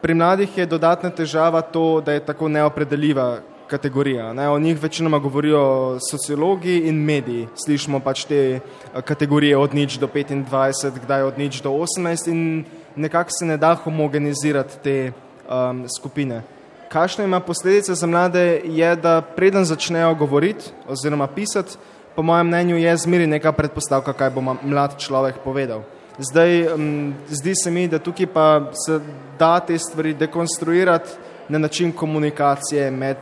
pri mladih je dodatna težava to, da je tako neopredeljiva kategorija. Ne? O njih večinoma govorijo sociologi in mediji. Slišimo pač te eh, kategorije od nič do 25, kdaj od nič do 18 in nekako se ne da homogenizirati te um, skupine. Kakšne ima posledice za mlade je, da preden začnejo govoriti oziroma pisati, po mojem mnenju je zmeri neka predpostavka, kaj bo mlad človek povedal. Zdaj, um, zdi se mi, da tukaj pa se da te stvari dekonstruirati na način komunikacije med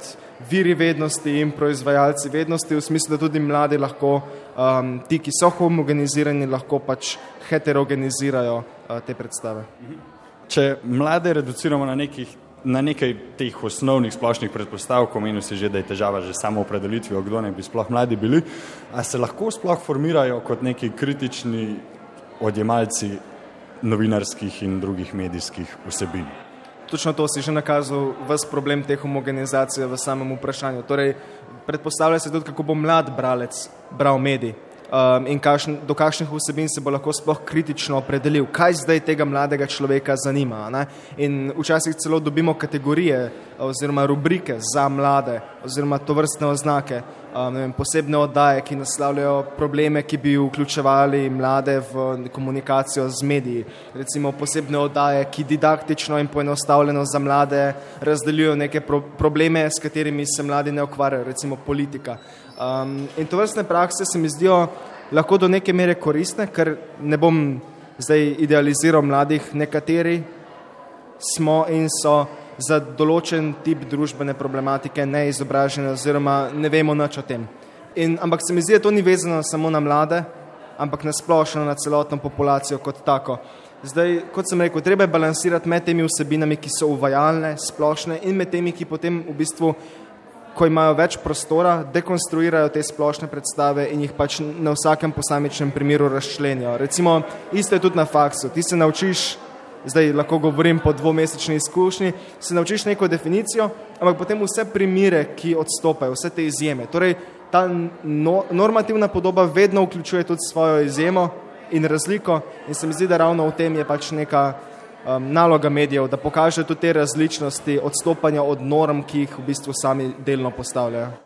viri vednosti in proizvajalci vednosti, v smislu, da tudi mladi lahko, um, ti, ki so homogenizirani, lahko pač heterogenizirajo uh, te predstave. Če mlade reduciramo na, nekih, na nekaj teh osnovnih splošnih predpostavk, omenil si že, da je težava že samo opredelitvijo, kdo ne bi sploh mladi bili, a se lahko sploh formirajo kot neki kritični odjemalci novinarskih in drugih medijskih vsebin. Točno to si že nakazal, vse problem te homogenizacije v samem vprašanju. Torej, predpostavlja se tudi, kako bo mlad bralec bral medij um, in kakšn, do kakšnih vsebin se bo lahko sploh kritično opredelil, kaj zdaj tega mladega človeka zanima. Ne? In včasih celo dobimo kategorije oziroma rubrike za mlade oziroma to vrstne oznake, um, vem, posebne oddaje, ki naslavljajo probleme, ki bi vključevali mlade v komunikacijo z mediji. Recimo posebne oddaje, ki didaktično in poenostavljeno za mlade razdeljujejo neke pro probleme, s katerimi se mladi ne ukvarjajo, recimo politika. Um, in to vrstne prakse se mi zdijo lahko do neke mere koristne, ker ne bom zdaj idealiziral mladih, nekateri smo in so za določen tip družbene problematike neizobraženi oziroma ne vemo nič o tem. In, ampak se mi zdi, da to ni vezano samo na mlade, ampak na splošno na celotno populacijo kot tako. Zdaj, kot sem rekel, treba je balansirati med temi vsebinami, ki so uvajalne, splošne in med temi, ki potem v bistvu ko imajo več prostora, dekonstruirajo te splošne predstave in jih pač na vsakem posamičnem primeru razčlenijo. Recimo, isto je tudi na faksu. Ti se naučiš, zdaj lahko govorim po dvomesečni izkušnji, se naučiš neko definicijo, ampak potem vse primere, ki odstopajo, vse te izjeme. Torej, ta no, normativna podoba vedno vključuje tudi svojo izjemo in razliko in se mi zdi, da ravno v tem je pač neka um, naloga medijev, da pokaže tudi te različnosti odstopanja od norm, ki jih v bistvu sami delno postavljajo.